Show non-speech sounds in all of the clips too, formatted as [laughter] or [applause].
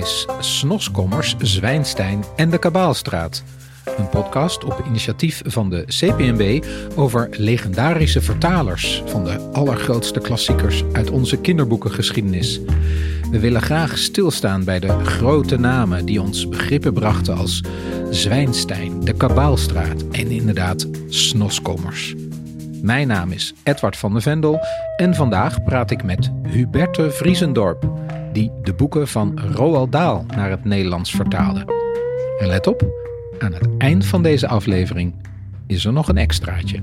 is Snoskommers, Zwijnstein en de Kabaalstraat. Een podcast op initiatief van de CPNB over legendarische vertalers van de allergrootste klassiekers uit onze kinderboekengeschiedenis. We willen graag stilstaan bij de grote namen die ons begrippen brachten als Zwijnstein, de Kabaalstraat en inderdaad Snoskommers. Mijn naam is Edward van de Vendel en vandaag praat ik met Huberte Vriesendorp, die de boeken van Roald Dahl naar het Nederlands vertaalde. En let op, aan het eind van deze aflevering is er nog een extraatje.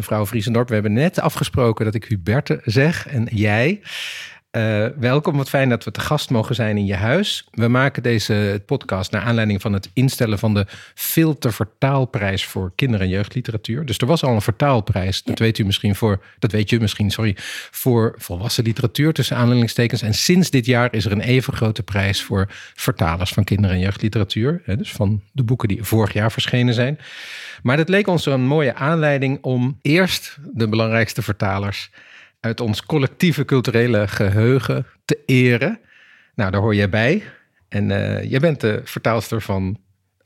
Mevrouw Vriesendorp, we hebben net afgesproken dat ik Huberte zeg en jij. Uh, welkom, wat fijn dat we te gast mogen zijn in je huis. We maken deze podcast naar aanleiding van het instellen van de filtervertaalprijs voor kinder- en jeugdliteratuur. Dus er was al een vertaalprijs, dat weet u misschien voor, dat weet je misschien, sorry, voor volwassen literatuur tussen aanleidingstekens. En sinds dit jaar is er een even grote prijs voor vertalers van kinder- en jeugdliteratuur. Hè, dus van de boeken die vorig jaar verschenen zijn. Maar dat leek ons een mooie aanleiding om eerst de belangrijkste vertalers uit ons collectieve culturele geheugen te eren. Nou, daar hoor jij bij. En uh, jij bent de vertaalster van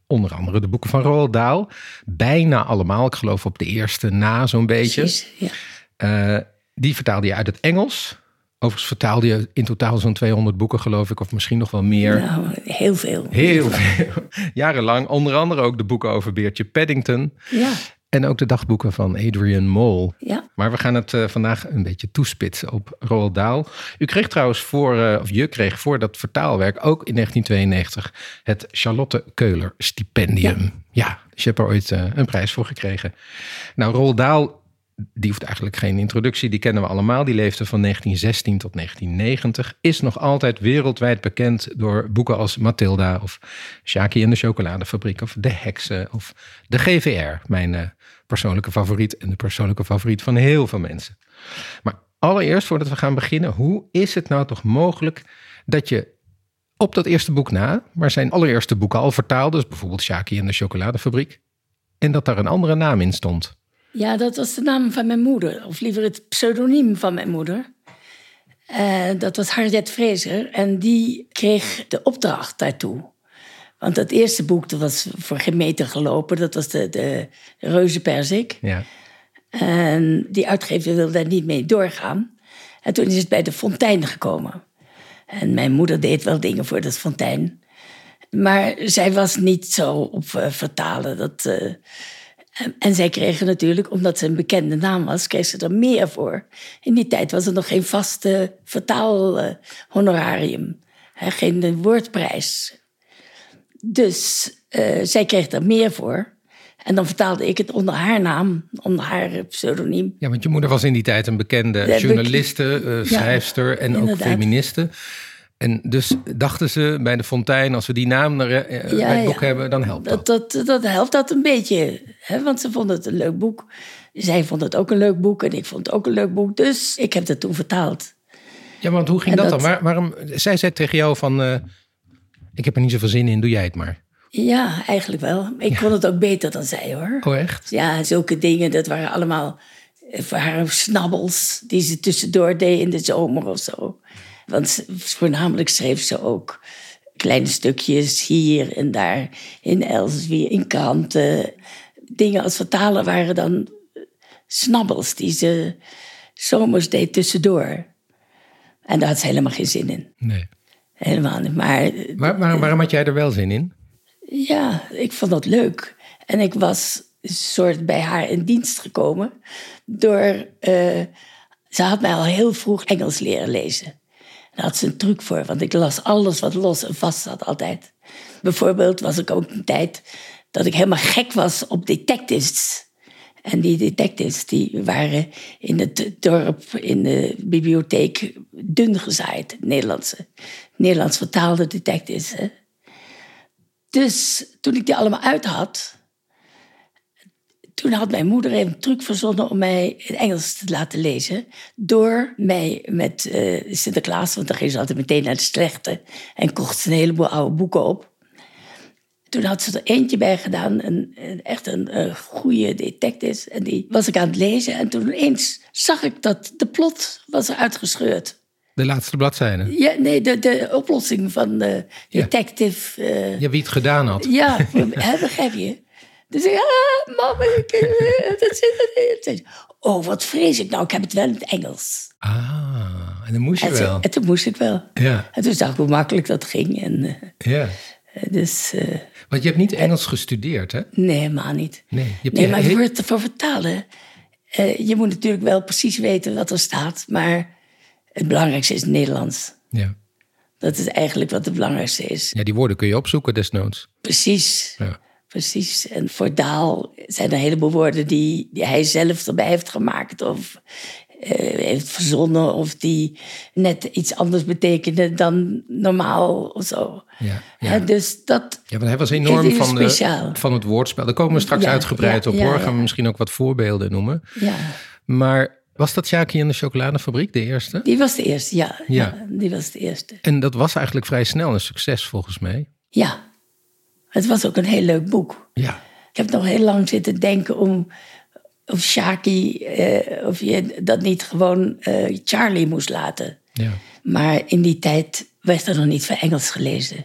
onder andere de boeken van Roald Dahl. Bijna allemaal, ik geloof op de eerste na zo'n beetje. Precies, ja. Uh, die vertaalde je uit het Engels. Overigens vertaalde je in totaal zo'n 200 boeken, geloof ik, of misschien nog wel meer. Nou, heel veel. Heel veel. [laughs] Jarenlang. Onder andere ook de boeken over Beertje Paddington. Ja. En ook de dagboeken van Adrian Mole. Ja. Maar we gaan het uh, vandaag een beetje toespitsen op Roald Dahl. U kreeg trouwens voor, uh, of je kreeg voor dat vertaalwerk ook in 1992 het Charlotte Keuler Stipendium. Ja, ja dus je hebt er ooit uh, een prijs voor gekregen. Nou, Roald Dahl, die hoeft eigenlijk geen introductie, die kennen we allemaal. Die leefde van 1916 tot 1990. Is nog altijd wereldwijd bekend door boeken als Mathilda of Shaki en de Chocoladefabriek of De Heksen of de GVR, mijn persoonlijke favoriet en de persoonlijke favoriet van heel veel mensen. Maar allereerst, voordat we gaan beginnen, hoe is het nou toch mogelijk dat je op dat eerste boek na, waar zijn allereerste boeken al vertaald, dus bijvoorbeeld Shaki en de Chocoladefabriek, en dat daar een andere naam in stond? Ja, dat was de naam van mijn moeder, of liever het pseudoniem van mijn moeder. Uh, dat was Harriet Fraser en die kreeg de opdracht daartoe. Want dat eerste boek, dat was voor geen meter gelopen. Dat was de, de Reuzenperzik. Ja. En die uitgever wilde daar niet mee doorgaan. En toen is het bij de Fontein gekomen. En mijn moeder deed wel dingen voor dat Fontein. Maar zij was niet zo op uh, vertalen. Dat, uh, en, en, zij kregen natuurlijk, omdat ze een bekende naam was, kreeg ze er meer voor. In die tijd was er nog geen vaste vertaalhonorarium. Uh, geen woordprijs. Dus uh, zij kreeg er meer voor. En dan vertaalde ik het onder haar naam, onder haar pseudoniem. Ja, want je moeder was in die tijd een bekende De journaliste, uh, schrijfster ja, en inderdaad. ook feministe. En dus dachten ze bij de Fontein, als we die naam er, uh, ja, bij het boek ja. hebben, dan helpt dat. Dat, dat, dat helpt dat een beetje, hè? want ze vonden het een leuk boek. Zij vond het ook een leuk boek en ik vond het ook een leuk boek. Dus ik heb het toen vertaald. Ja, want hoe ging dat, dat- dan? Waar, waarom, zij zei tegen jou van, eh, ik heb er niet zoveel zin in, doe jij het maar. Ja, eigenlijk wel. Ik vond het ook beter dan zij hoor. Oh echt? Ja, zulke dingen, dat waren allemaal eh, voor haar snabbels die ze tussendoor deed in de zomer of zo. Want voornamelijk schreef ze ook kleine stukjes hier en daar in Elsevier, in kranten. Dingen als vertalen waren dan snabbels die ze zomers deed tussendoor. En daar had ze helemaal geen zin in. Nee. Helemaal niet. Maar eh, Maar, maar waarom had jij er wel zin in? ja, ik vond dat leuk. En ik was een soort bij haar in dienst gekomen door. eh, ze had mij al heel vroeg Engels leren lezen. En daar had ze een truc voor, want ik las alles wat los en vast zat altijd. Bijvoorbeeld was ik ook een tijd dat ik helemaal gek was op detectives. En die detectives die waren in het dorp, in de bibliotheek, dun gezaaid. Nederlandse, Nederlands vertaalde detectives. Hè? Dus toen ik die allemaal uit had, toen had mijn moeder even een truc verzonnen om mij het Engels te laten lezen. Door mij met eh, Sinterklaas, want dan ging ze altijd meteen naar de slechte en kocht ze een heleboel oude boeken op. toen had ze er eentje bij gedaan, een, een- echt een, een goede detective. En die was ik aan het lezen. En toen ineens zag ik dat de plot was eruit gescheurd. De laatste bladzijde. Ja, nee, de, de oplossing van de Ja. detective. eh, Ja, wie het gedaan had. ja, hè, begrijp je? Dus ik, ah, mama, eh, dat zit erin. Oh, wat vrees ik nou, ik heb het wel in het Engels. Ah, en dan moest je En, toen- wel. en toen moest ik wel. Ja, En toen zag ik hoe makkelijk dat ging. En, eh, ja. dus, Want je hebt niet Engels gestudeerd, hè? nee, helemaal niet. Nee, je hebt Nee, maar voor, het- voor vertalen, eh, je moet natuurlijk wel precies weten wat er staat. Maar het belangrijkste is het Nederlands. Ja. Dat is eigenlijk wat het belangrijkste is. ja, die woorden kun je opzoeken desnoods. Precies. Ja. Precies. En voor Daal zijn er een heleboel woorden die, die hij zelf erbij heeft gemaakt of heeft verzonnen, of die net iets anders betekenen dan normaal of zo. Ja, ja. Dus dat. Ja, want hij was enorm van, de, van het woordspel. Daar komen we straks Ja, uitgebreid op hoor. Gaan we misschien ook wat voorbeelden noemen. Ja, Maar was dat Sjaki in de chocoladefabriek, de eerste? die was de eerste. Ja. ja. die was de eerste. En dat was eigenlijk vrij snel een succes volgens mij. Ja. Het was ook een heel leuk boek. Ja, Ik heb nog heel lang zitten denken om of Shaki, eh, of je dat niet gewoon eh, Charlie moest laten. ja. Maar in die tijd werd er nog niet veel Engels gelezen.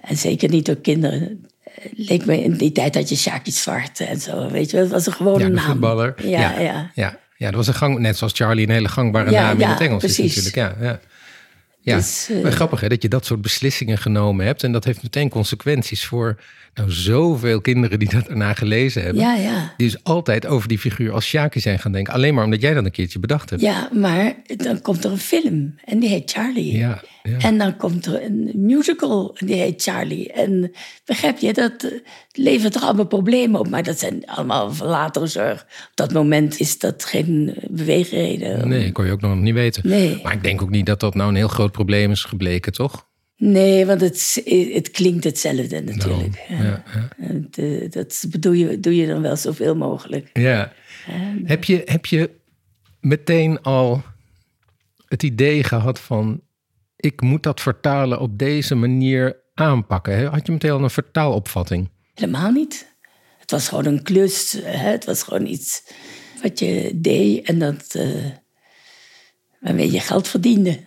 En zeker niet door kinderen. Eh, Leek me in die tijd dat je Shaki Zwart en zo, weet je. Het was een gewone Ja, naam. voetballer. Ja, ja. ja. ja. Ja, dat was een gang, net zoals Charlie, een hele gangbare naam in het Engels is natuurlijk. Ja, ja. Ja, Dus, maar grappig hè, dat je dat soort beslissingen genomen hebt. En dat heeft meteen consequenties voor nou, zoveel kinderen die dat daarna gelezen hebben. Ja, ja. Die dus altijd over die figuur als Sjaki zijn gaan denken. Alleen maar omdat jij dat een keertje bedacht hebt. Ja, maar dan komt er een film en die heet Charlie. Ja, ja. En dan komt er een musical en die heet Charlie. En begrijp je, dat levert er allemaal problemen op. Maar dat zijn allemaal van latere zorg. Op dat moment is dat geen beweegreden. Nee, kon je ook nog niet weten. Nee. Maar ik denk ook niet dat dat nou een heel groot probleem is gebleken, toch? Nee, want het, het klinkt hetzelfde natuurlijk. Ja, eh, dat bedoel je, doe je dan wel zoveel mogelijk. Ja. Heb je, heb je meteen al het idee gehad van... ik moet dat vertalen op deze manier aanpakken? Had je meteen al een vertaalopvatting? Helemaal niet. Het was gewoon een klus. Hè? Het was gewoon iets wat je deed en dat, eh waarmee je geld verdiende.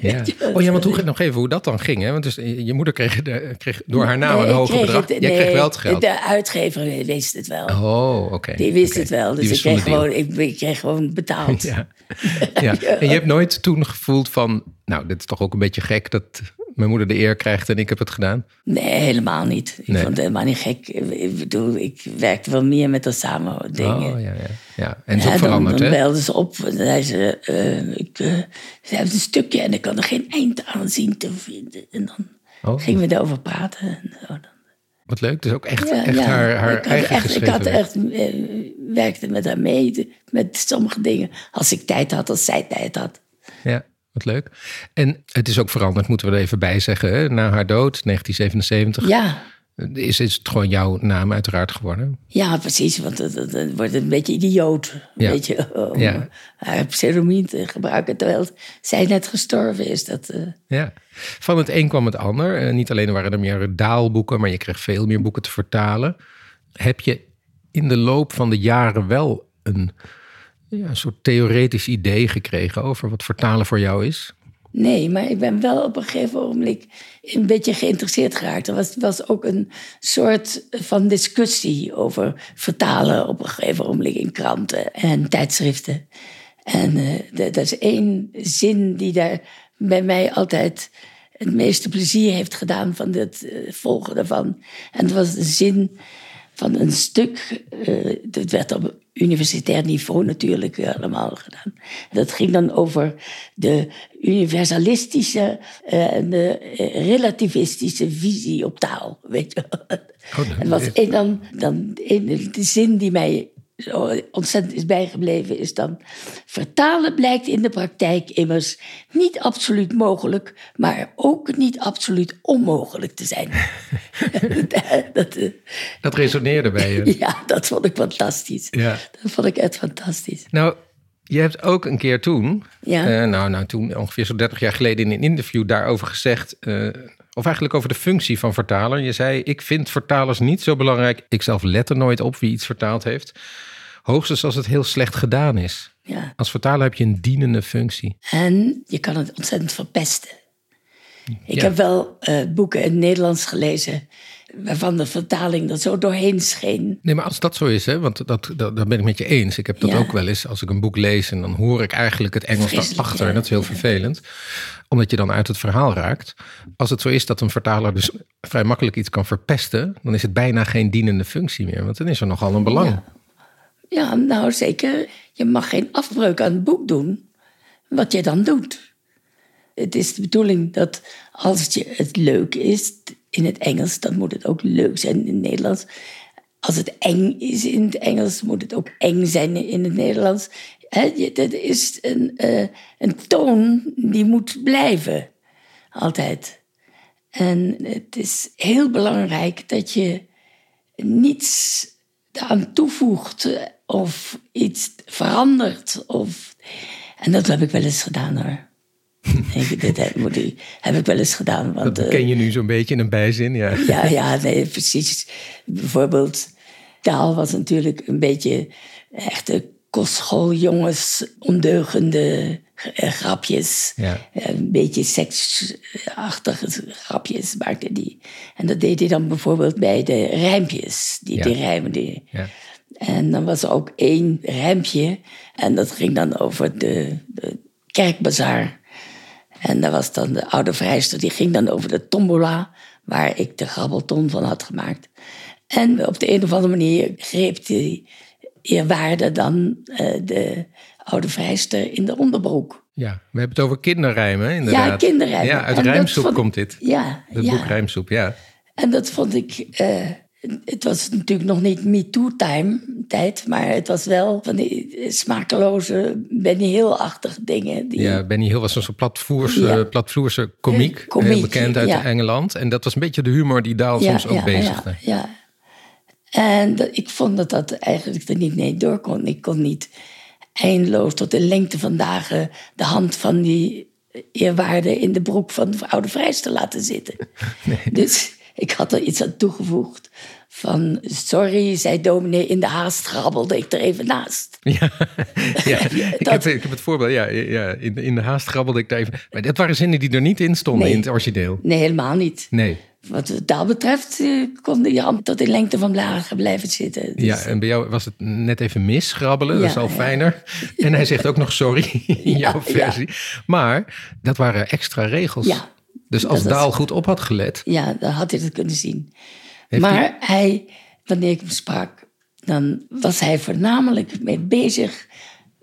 Ja. [laughs] Oh ja, want hoe, nog even hoe dat dan ging. Hè? Want dus, je je moeder kreeg, de- kreeg door haar naam Nee, een hoger bedrag. het- Jij nee, kreeg wel het geld. De uitgever wist het wel. Oh, oké. Die wist het wel. Dus ik kreeg, gewoon, ik, ik kreeg gewoon betaald. [laughs] [laughs] Ja. ja. En je hebt nooit toen gevoeld van... nou, dit is toch ook een beetje gek dat mijn moeder de eer krijgt en ik heb het gedaan. Nee, helemaal niet. Ik Nee. vond het helemaal niet gek. Ik bedoel, ik werkte wel meer met haar samen dingen. Oh, ja, ja. ja. En het is Ja, ook dan, veranderd, dan hè? belden ze op en zei ze, eh, ik, eh, ze hebben een stukje en ik kan er geen eind aan zien te vinden. En dan Oh. gingen we daarover praten. En zo. Dan- Wat leuk. Dus ook echt, Ja, echt ja. haar, haar ik had eigen echt, ik had echt, eh, werkte met haar mee, met sommige dingen. Als ik tijd had, als zij tijd had. Ja, wat leuk. En het is ook veranderd, moeten we er even bij zeggen. Hè? Na haar dood, 1977, Ja, is, is het gewoon jouw naam uiteraard geworden. ja precies, want het, wordt een beetje idioot. Een Ja. beetje om Ja. haar pseudoniem te gebruiken, terwijl zij net gestorven is. Dat, eh, Ja. Van het een kwam het ander. Eh, niet alleen waren er meer daalboeken, maar je kreeg veel meer boeken te vertalen. Heb je in de loop van de jaren wel een, ja, een soort theoretisch idee gekregen over wat vertalen voor jou is? Nee, maar ik ben wel op een gegeven moment een beetje geïnteresseerd geraakt. Er was, was ook een soort van discussie over vertalen op een gegeven moment in kranten en tijdschriften. En eh, er is één zin die daar bij mij altijd het meeste plezier heeft gedaan van het eh, volgen daarvan. En dat was de zin van een stuk. eh dat werd op universitair niveau natuurlijk allemaal gedaan. Dat ging dan over de universalistische eh, en de eh, relativistische visie op taal. Weet je en wat, en dan, dan een, de zin die mij zo ontzettend is bijgebleven is dan... Vertalen blijkt in de praktijk immers niet absoluut mogelijk... maar ook niet absoluut onmogelijk te zijn. [laughs] dat, eh, Dat resoneerde bij je. [laughs] ja, dat vond ik fantastisch. Ja. Dat vond ik echt fantastisch. Nou, je hebt ook een keer toen, Ja. eh, nou, nou toen ongeveer zo'n 30 jaar geleden in een interview daarover gezegd, eh, Of eigenlijk over de functie van vertaler. Je zei, ik vind vertalers niet zo belangrijk. Ik zelf let er nooit op wie iets vertaald heeft. Hoogstens als het heel slecht gedaan is. Ja. Als vertaler heb je een dienende functie. En je kan het ontzettend verpesten. Ik Ja. heb wel eh, boeken in het Nederlands gelezen waarvan de vertaling er zo doorheen scheen. Nee, maar als dat zo is, hè, want dat, dat, dat ben ik met je eens. Ik heb dat Ja. ook wel eens als ik een boek lees en dan hoor ik eigenlijk het Engels daarachter. ja. En dat is heel vervelend, omdat je dan uit het verhaal raakt. Als het zo is dat een vertaler dus vrij makkelijk iets kan verpesten, dan is het bijna geen dienende functie meer. Want dan is er nogal een belang. Ja. Ja, nou zeker. Je mag geen afbreuk aan het boek doen, wat je dan doet. Het is de bedoeling dat als je, het leuk is in het Engels, dan moet het ook leuk zijn in het Nederlands. Als het eng is in het Engels, moet het ook eng zijn in het Nederlands. Dat is een, eh, een toon die moet blijven, altijd. En het is heel belangrijk dat je niets aan toevoegt of iets verandert. Of... En dat heb ik wel eens gedaan hoor. [laughs] Ik- dat heb, moet ik- heb ik wel eens gedaan. Want, Dat eh, ken je nu zo'n beetje in een bijzin. Ja. [laughs] ja, ja, nee, precies. Bijvoorbeeld, taal was natuurlijk een beetje echte kostschooljongens, ondeugende eh, grapjes. Ja. Eh, Een beetje seksachtige grapjes maakte die. En dat deed hij dan bijvoorbeeld bij de rijmpjes, die Ja. die rijmde. Ja. En dan was er ook één rijmpje. En dat ging dan over de, de kerkbazaar. En daar was dan de oude vrijster, die ging dan over de tombola, waar ik de grabbelton van had gemaakt. En op de een of andere manier greep die eerwaarde dan eh, de oude vrijster in de onderbroek. ja, we hebben het over kinderrijmen, inderdaad. Ja, kinderrijmen. Ja, uit En Rijmsoep vond komt dit. Ja, Het ja. boek Rijmsoep, ja. En dat vond ik. eh, het was natuurlijk nog niet MeToo-time tijd, maar het was wel van die smakeloze, Benny Hill-achtige dingen. Die, Ja, Benny Hill was zo'n platvoerse, Ja. platvloerse komiek, Eh, komiek, heel bekend uit ja. Engeland. En dat was een beetje de humor die Daal soms ook bezigde. Ja, ja. En dat, ik vond dat dat eigenlijk er niet mee door kon. Ik kon niet eindeloos tot de lengte van dagen de hand van die eerwaarde in de broek van de oude vrijster laten zitten. [laughs] Dus ik had er iets aan toegevoegd van sorry, zei dominee, in de haast grabbelde ik er even naast. [laughs] Ja, ja. [laughs] ik, heb, dat- ik heb het voorbeeld. Ja, ja in, de- in de haast grabbelde ik daar even. Maar dat waren zinnen die er niet in stonden Nee. in het origineel. Nee, helemaal niet. Nee. Wat taal betreft eh, kon die hand tot in lengte van blagen blijven zitten. Dus, Ja, en bij jou was het net even mis grabbelen. dat is Ja, al ja. fijner. [laughs] En hij zegt ook nog sorry in Ja, jouw versie. Maar dat waren extra regels. Ja, dus als dat Daal goed op had gelet. Ja, dan had hij dat kunnen zien. Heeft maar hij, wanneer ik hem sprak, dan was hij voornamelijk mee bezig.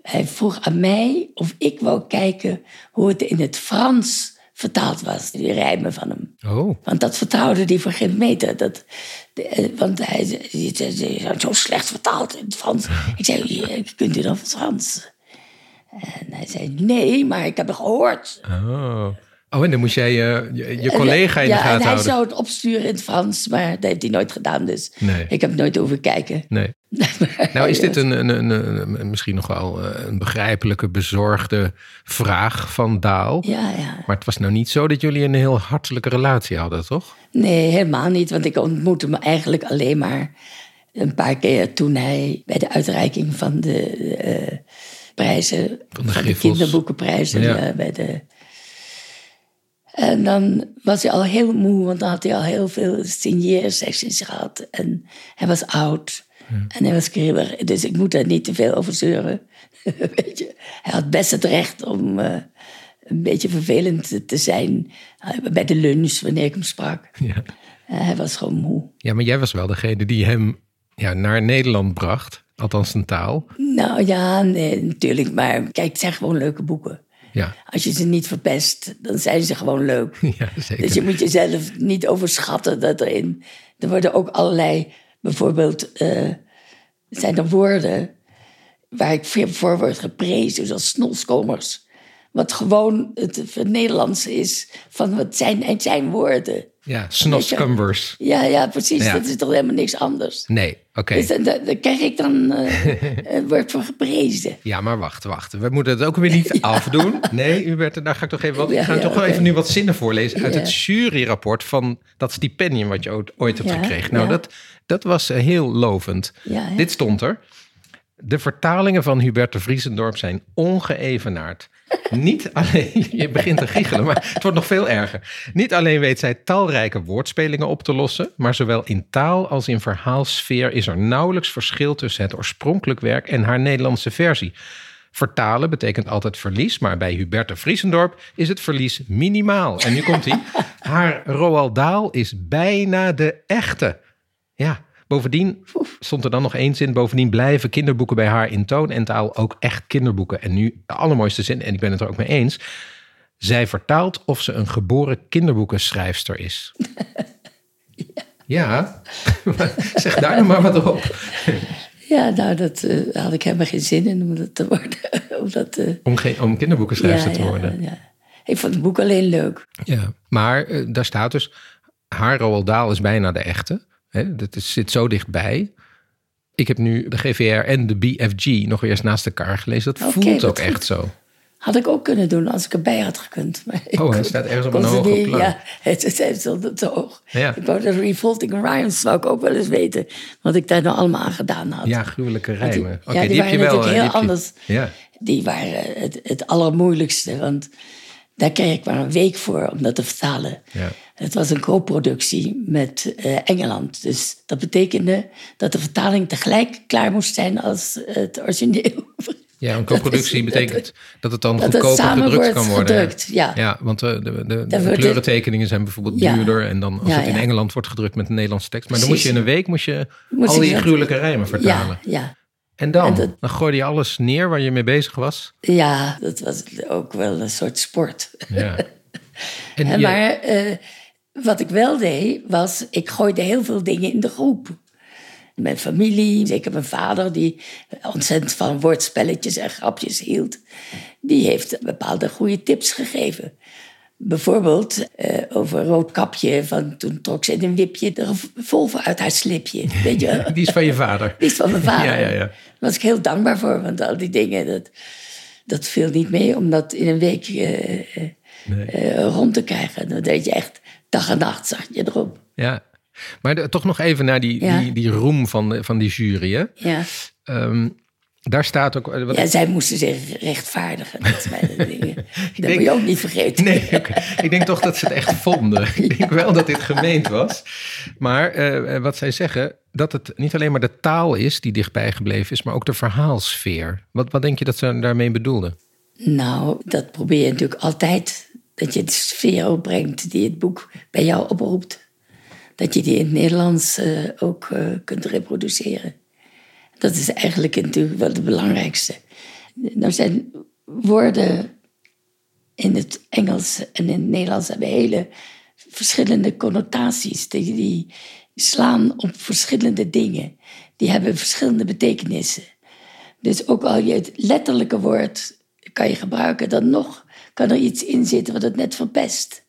Hij vroeg aan mij of ik wou kijken hoe het in het Frans vertaald was, die rijmen van hem. Oh, Want dat vertrouwde hij voor geen meter. Dat, de- eh, want hij zei, hij zei, "Ze zijn zo slecht vertaald in het Frans. Ik zei, "Ja, kunt u dan Frans? En hij zei, nee, maar ik heb het gehoord. oh. Oh, en dan moest jij je, je, je collega in ja, de gaten en hij houden. zou het opsturen in het Frans, maar dat heeft hij nooit gedaan. Dus Nee. ik heb nooit over kijken. Nee. [laughs] Nou is dit een, een, een, misschien nog wel eh, een begrijpelijke, bezorgde vraag van Daal. Ja, ja. Maar het was nou niet zo dat jullie een heel hartelijke relatie hadden, toch? Nee, helemaal niet. Want ik ontmoette hem eigenlijk alleen maar een paar keer toen hij bij de uitreiking van de eh, prijzen, Van de van de kinderboekenprijzen, Ja. ja, bij de. En dan was hij al heel moe, want dan had hij al heel veel signeersessies gehad. En hij was oud. En hij was kribbig. Dus ik moet daar niet te veel over zeuren. [laughs] Weet je, hij had best het recht om eh, een beetje vervelend te- zijn eh, bij de lunch wanneer ik hem sprak. Ja. Eh, hij was gewoon moe. ja, maar jij was wel degene die hem ja, naar Nederland bracht. Althans een taal. Nou ja, nee, natuurlijk. Maar kijk, het zijn gewoon leuke boeken. Ja, Als je ze niet verpest, dan zijn ze gewoon leuk. [laughs] ja zeker. Dus je moet jezelf niet overschatten dat erin. Er worden ook allerlei, bijvoorbeeld, eh, zijn er woorden waar ik veel voor word geprezen, zoals snolskomers. Wat gewoon het Nederlands is van wat zijn, het zijn woorden. Ja, snoscumbers. Ja, ja, precies. Ja. Dat is toch helemaal niks anders. Nee, oké. Dus dan, dan, dan krijg ik dan, eh, [laughs] wordt voor geprezen. Ja, maar wacht, wacht. We moeten het ook weer niet [laughs] afdoen. Nee, Hubert, daar ga ik toch even wat. Ik ga Ja, toch ja, wel even nu wat zinnen voorlezen uit Ja. het juryrapport van dat stipendium wat je ooit, ooit hebt Ja, gekregen. Nou, ja. dat, dat was eh, heel lovend. Ja? Dit stond er. De vertalingen van Hubert de Vriesendorp zijn ongeëvenaard. Niet alleen, [laughs] je begint te giechelen, maar het wordt nog veel erger. Niet alleen weet zij talrijke woordspelingen op te lossen, maar zowel in taal als in verhaalsfeer is er nauwelijks verschil tussen het oorspronkelijk werk en haar Nederlandse versie. Vertalen betekent altijd verlies, maar bij Huberte Vriesendorp is het verlies minimaal. En nu komt hij. Haar Roald Dahl is bijna de echte. Ja, bovendien stond er dan nog één zin. Bovendien blijven kinderboeken bij haar in toon en taal ook echt kinderboeken. En nu de allermooiste zin, en ik ben het er ook mee eens. Zij vertaalt of ze een geboren kinderboekenschrijfster is. [laughs] Ja, [laughs] zeg daar nog maar wat op. Ja, nou, dat eh, had ik helemaal geen zin in om dat te worden. [laughs] om dat, eh, Om, geen, om kinderboekenschrijfster ja, te ja, worden. Ja. Ik vond het boek alleen leuk. Ja, maar eh, daar staat dus, haar Roald Dahl is bijna de echte. Hè, dat is, zit zo dichtbij. Ik heb nu de GVR en de BFG nog weer eens naast elkaar gelezen. Dat voelt ook echt zo. Had ik ook kunnen doen als ik erbij had gekund. Maar Oh, hij staat ergens op een hoge niet-. Ja, het is het te hoog. Ja. Ik wou de Revolting Orions zou ik ook wel eens weten. Wat ik daar nou allemaal aan gedaan had. Ja, gruwelijke rijmen. ja, die heb je waren wel. natuurlijk eh, heel die heb je- anders. Ja, Die waren het, het allermoeilijkste. Want daar kreeg ik maar een week voor om dat te vertalen. Ja. Het was een co-productie met eh, Engeland. Dus dat betekende dat de vertaling tegelijk klaar moest zijn als het origineel. [laughs] ja een co-productie [laughs] betekent dat het dan dat goedkoper gedrukt wordt kan worden. gedrukt, ja. ja want eh, de, de, de, kleurentekeningen zijn bijvoorbeeld Ja. duurder. En dan als Ja, het in. Engeland wordt gedrukt met een Nederlandse tekst. Maar dan moest je in een week moest je Moest al die gruwelijke rijmen vertalen. Ja, ja. En dan? En dat- Dan gooide je alles neer waar je mee bezig was. ja, dat was ook wel een soort sport. Ja. [laughs] En Maar eh, wat ik wel deed, was ik gooide heel veel dingen in de groep. Mijn familie, zeker mijn vader, die ontzettend van woordspelletjes en grapjes hield, die heeft bepaalde goede tips gegeven. Bijvoorbeeld eh, over Roodkapje, van toen trok ze in een wipje de revolver uit haar slipje. Weet je [laughs] die is van je vader. Die is van mijn vader. Ja, ja, ja. Daar was ik heel dankbaar voor, want al die dingen, dat, dat viel niet mee om dat in een week eh, eh, rond te krijgen. Dan deed je echt dag en nacht, zag je erop. Ja. Maar de- toch nog even naar die, Ja. die, die roem van, van die jury. Hè? Ja. Ehm, daar staat ook... wat- ja, zij moesten zich rechtvaardigen. [laughs] Dat, dingen. dat denk- moet je ook niet vergeten. Nee, ik denk toch dat ze het echt vonden. [laughs] Ik denk wel dat dit gemeend was. Maar eh, wat zij zeggen, dat het niet alleen maar de taal is die dichtbij gebleven is, maar ook de verhaalsfeer. Wat, wat denk je dat ze daarmee bedoelden? Nou, dat probeer je natuurlijk altijd. Dat je de sfeer opbrengt die het boek bij jou oproept. Dat je die in het Nederlands eh, ook eh, kunt reproduceren. Dat is eigenlijk natuurlijk wel het belangrijkste. Nou zijn woorden in het Engels en in het Nederlands hebben hele verschillende connotaties. Die, die slaan op verschillende dingen. Die hebben verschillende betekenissen. Dus ook al je het letterlijke woord kan je gebruiken, dan nog kan er iets in zitten wat het net verpest.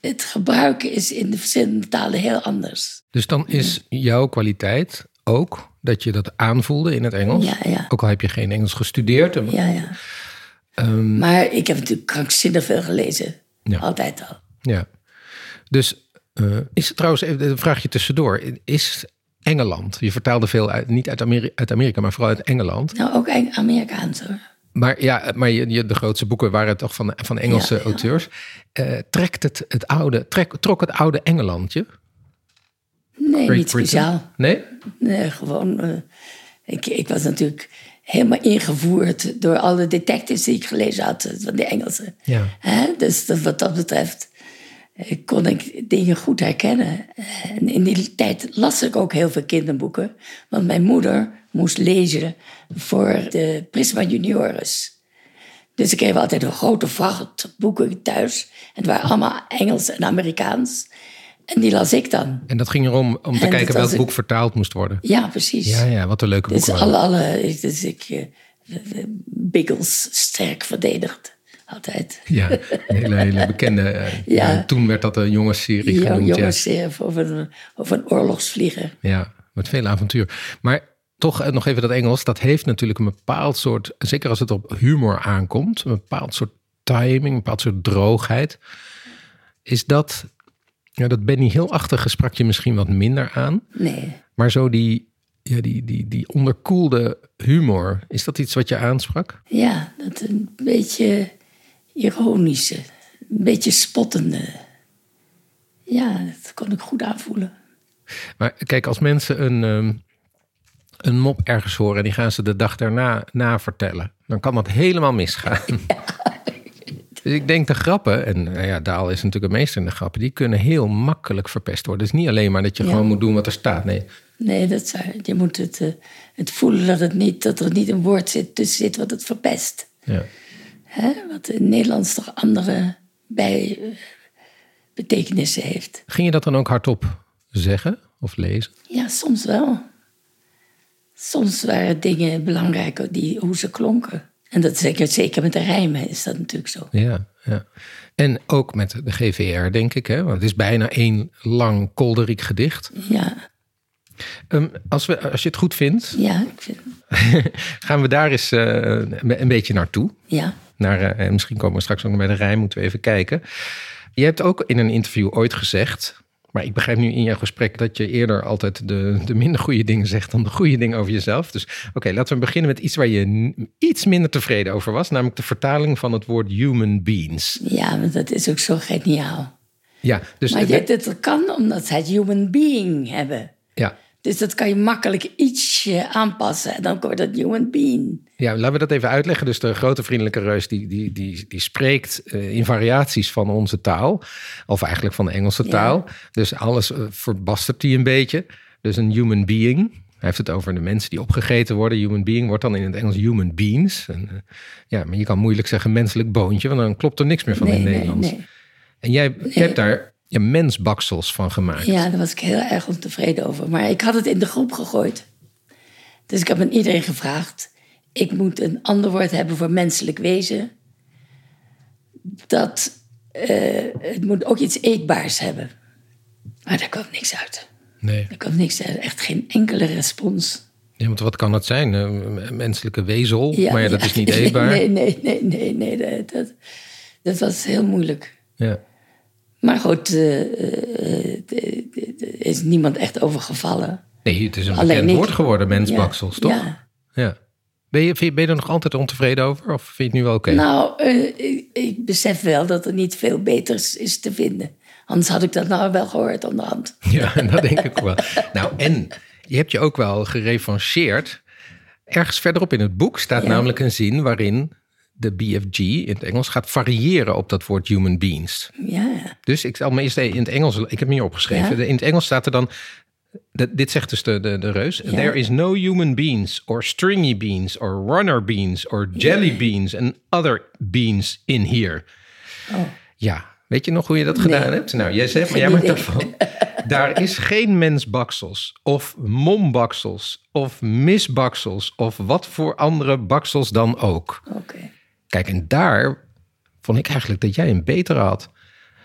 Het gebruiken is in de verschillende talen heel anders. Dus dan is jouw kwaliteit ook dat je dat aanvoelde in het Engels. Ja, ja. Ook al heb je geen Engels gestudeerd. en- Ja, ja. maar ik heb natuurlijk krankzinnig veel gelezen. Ja. Altijd al. Ja. Dus eh, is het trouwens, even een vraagje tussendoor. Is Engeland, je vertaalde veel uit, niet uit Amerika, uit Amerika, maar vooral uit Engeland. Nou, ook Amerikaans hoor. Maar ja, maar je, je- de grootste boeken waren toch van, van Engelse Ja, auteurs. Eh, trekt het, het oude, trek, trok het oude Engelandje? Nee, Great niet Britain? speciaal. Nee? Nee, gewoon. eh, ik, ik was natuurlijk helemaal ingevoerd door alle detectives die ik gelezen had, eh, van de Engelse. Ja. Hè? Dus dat, wat dat betreft eh, kon ik dingen goed herkennen. En in die tijd las ik ook heel veel kinderboeken. Want mijn moeder moest lezen voor de Prisma Junioris. Dus ik kreeg altijd een grote vracht boeken thuis. En het waren allemaal Engels en Amerikaans. En die las ik dan. En dat ging erom om te En kijken welk boek vertaald moest worden. Ja, precies. Ja, ja, wat een leuke Dus boeken waren. alle, alle dus ik, eh, Biggles sterk verdedigd. altijd. Ja, een hele, hele [laughs] bekende. eh, Ja. eh, toen werd dat een jongensserie Ja, genoemd. ja. jongens, ja. over, een, over een oorlogsvlieger. Ja, met veel avontuur. Maar toch nog even dat Engels. Dat heeft natuurlijk een bepaald soort, zeker als het op humor aankomt, een bepaald soort timing, een bepaald soort droogheid. Is dat, ja, dat Benny Hill-achtige sprak je misschien wat minder aan. Nee, Maar zo die, ja, die, die, die onderkoelde humor, is dat iets wat je aansprak? ja, dat een beetje ironische, een beetje spottende. Ja, dat kon ik goed aanvoelen. Maar kijk, als mensen een, ehm, een mop ergens horen en die gaan ze de dag daarna navertellen, dan kan dat helemaal misgaan. [laughs] Dus ik denk de grappen, en nou ja, Daal is natuurlijk een meester in de grappen, die kunnen heel makkelijk verpest worden. Het is niet alleen maar dat je Ja. gewoon moet doen wat er staat. Nee, Nee, dat zou, je moet het, eh, het voelen dat, het niet, dat er niet een woord zit, tussen zit wat het verpest. ja. Hè? Wat in het Nederlands toch andere bij, eh, betekenissen heeft. Ging je dat dan ook hardop zeggen of lezen? Ja, soms wel. Soms waren dingen belangrijker die, hoe ze klonken. En dat zeker, zeker met de rijmen is dat natuurlijk zo. Ja, ja. En ook met de GVR, denk ik. Hè? Want het is bijna één lang kolderiek gedicht. Ja, Ehm, als, we, als je het goed vindt, ja, ik vind, [laughs] gaan we daar eens eh, een beetje naartoe. ja. Naar, en misschien komen we straks ook nog bij de rij, moeten we even kijken. Je hebt ook in een interview ooit gezegd, maar ik begrijp nu in jouw gesprek dat je eerder altijd de, de minder goede dingen zegt dan de goede dingen over jezelf. Dus oké, laten we beginnen met iets waar je iets minder tevreden over was, namelijk de vertaling van het woord human beings. ja, want dat is ook zo geniaal. Ja, dus Maar dat kan omdat ze het human being hebben. ja, Dus dat kan je makkelijk ietsje aanpassen en dan wordt het human being. Ja, laten we dat even uitleggen. Dus de grote vriendelijke reus die, die, die, die spreekt eh, in variaties van onze taal. Of eigenlijk van de Engelse taal. Dus alles eh, verbastert hij een beetje. Dus een human being. Hij heeft het over de mensen die opgegeten worden. Human being wordt dan in het Engels human beings. En, eh, ja, maar je kan moeilijk zeggen menselijk boontje. Want dan klopt er niks meer van Nee, in het nee, Nederlands. nee. En jij, jij hebt daar ja, mensbaksels van gemaakt. Ja, daar was ik heel erg ontevreden over. Maar ik had het in de groep gegooid. Dus ik heb aan iedereen gevraagd. Ik moet een ander woord hebben voor menselijk wezen. Dat eh, het moet ook iets eetbaars hebben. Maar daar kwam niks uit. Nee. Er kwam niks uit. Echt geen enkele respons. Ja, want wat kan het zijn? Een menselijke wezel. Ja, maar ja, dat ja. is niet [laughs] eetbaar. Nee, nee, nee, nee, nee. Dat, dat, dat was heel moeilijk. Ja. Maar goed, eh, eh, eh, er is niemand echt overgevallen. Nee, het is een bekend woord geworden, mensbaksels, toch? ja. Ja. Ben, je, ben je er nog altijd ontevreden over? Of vind je het nu wel oké? Nou, eh, ik, ik besef wel dat er niet veel beters is te vinden. Anders had ik dat nou wel gehoord onderhand. [laughs] Ja, dat denk ik wel. Nou, en je hebt je ook wel gerevancheerd. Ergens verderop in het boek staat Ja. namelijk een zin waarin de BFG in het Engels gaat variëren op dat woord human beings. Ja. Dus ik zal me eerst in het Engels, ik heb hem hier opgeschreven. Ja. In het Engels staat er dan, dat- dit zegt dus de, de, de reus. There is no human beans or stringy beans or runner beans or jelly beans and other beans in here. Oh. Ja, weet je nog hoe je dat gedaan hebt? Nou, jij zegt, maar jij maakt ervan. Daar is geen mensbaksels of mombaksels of misbaksels of wat voor andere baksels dan ook. Oké. Kijk, en daar vond ik eigenlijk dat jij een betere had.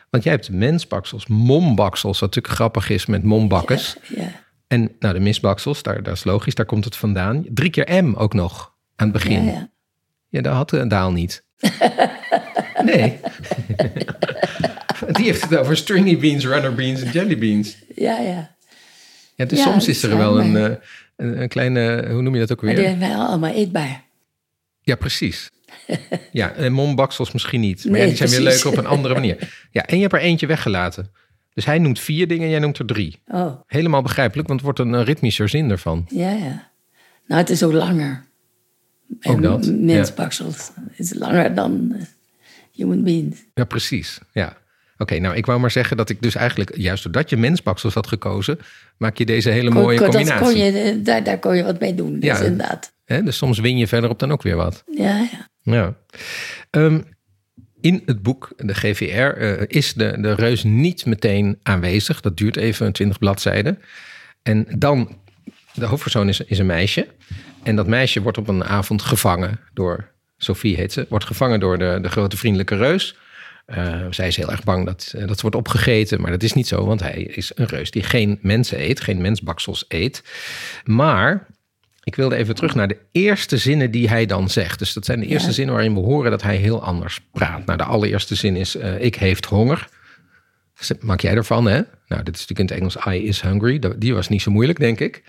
Want jij hebt mensbaksels, mombaksels, wat natuurlijk grappig is met mombakkers. Ja, En nou, de misbaksels, daar, dat is logisch, daar komt het vandaan. Drie keer M ook nog aan het begin. ja, Ja, ja. dat had de Daal niet. [laughs] nee. [laughs] Die heeft het over stringy beans, runner beans en jelly beans. ja, ja. Ja, dus soms is er wel een, eh, een, een kleine, hoe noem je dat ook Maar die weer? zijn wel allemaal eetbaar. Ja, precies. Ja, en mombaksels misschien niet. Maar Nee, ja, die zijn weer leuk op een andere manier. Ja, en je hebt er eentje weggelaten. Dus hij noemt vier dingen en jij noemt er drie. Oh, Helemaal begrijpelijk, want het wordt een, ritmischer zin ervan. ja, ja. Nou, het is ook langer. Ook dat. Mensbaksels. Is langer dan eh, human beings. Ja, precies. Ja. Oké, nou ik wou maar zeggen dat ik dus eigenlijk, juist doordat je mensbaksels had gekozen, maak je deze hele mooie kon- combinatie. kon je, eh, daar, daar kon je wat mee doen. Ja. Dus inderdaad. Dus soms win je verderop dan ook weer wat. Ja, ja. Ja. Ehm, in het boek, de GVR, eh, is de, de reus niet meteen aanwezig. Dat duurt even 20 bladzijden. En dan, de hoofdpersoon is, is een meisje. En dat meisje wordt op een avond gevangen door Sophie heet ze, wordt gevangen door de, de grote vriendelijke reus. Uh, zij is heel erg bang dat, uh, dat ze wordt opgegeten, maar dat is niet zo, want hij is een reus die geen mensen eet, geen mensbaksels eet. Maar ik wilde even terug naar de eerste zinnen die hij dan zegt. Dus dat zijn de eerste ja. zinnen waarin we horen dat hij heel anders praat. Nou, de allereerste zin is: uh, Ik heeft honger. Maak jij ervan, hè? Nou, dit is natuurlijk in het Engels: I is hungry. Die was niet zo moeilijk, denk ik.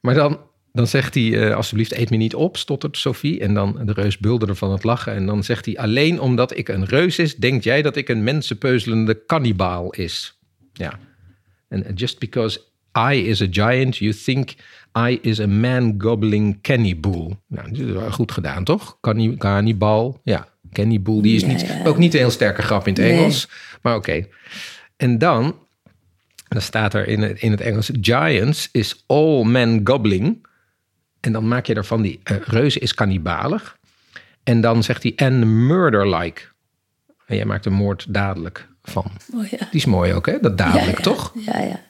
Maar dan, dan zegt hij: uh, Alsjeblieft, eet me niet op, stottert Sophie. En dan de reus bulderde van het lachen. En dan zegt hij: Alleen omdat ik een reus is, denkt jij dat ik een mensenpeuzelende kannibaal is. Ja. En just because I is a giant, you think I is a man gobbling cannibal. Nou, dat is wel goed gedaan, toch? Canni cannibal, ja. Cannibal, die is Ja, niet, ja. ook niet een heel sterke grap in het Nee. Engels. Maar oké. En dan, dan staat er in het, in het Engels... Giants is all men gobbling. En dan maak je ervan die eh, reuze is kannibalig. En dan zegt hij and murder-like. En jij maakt een moord dadelijk van. Oh, ja. Die is mooi ook, hè? Dat dadelijk, toch? Ja, ja.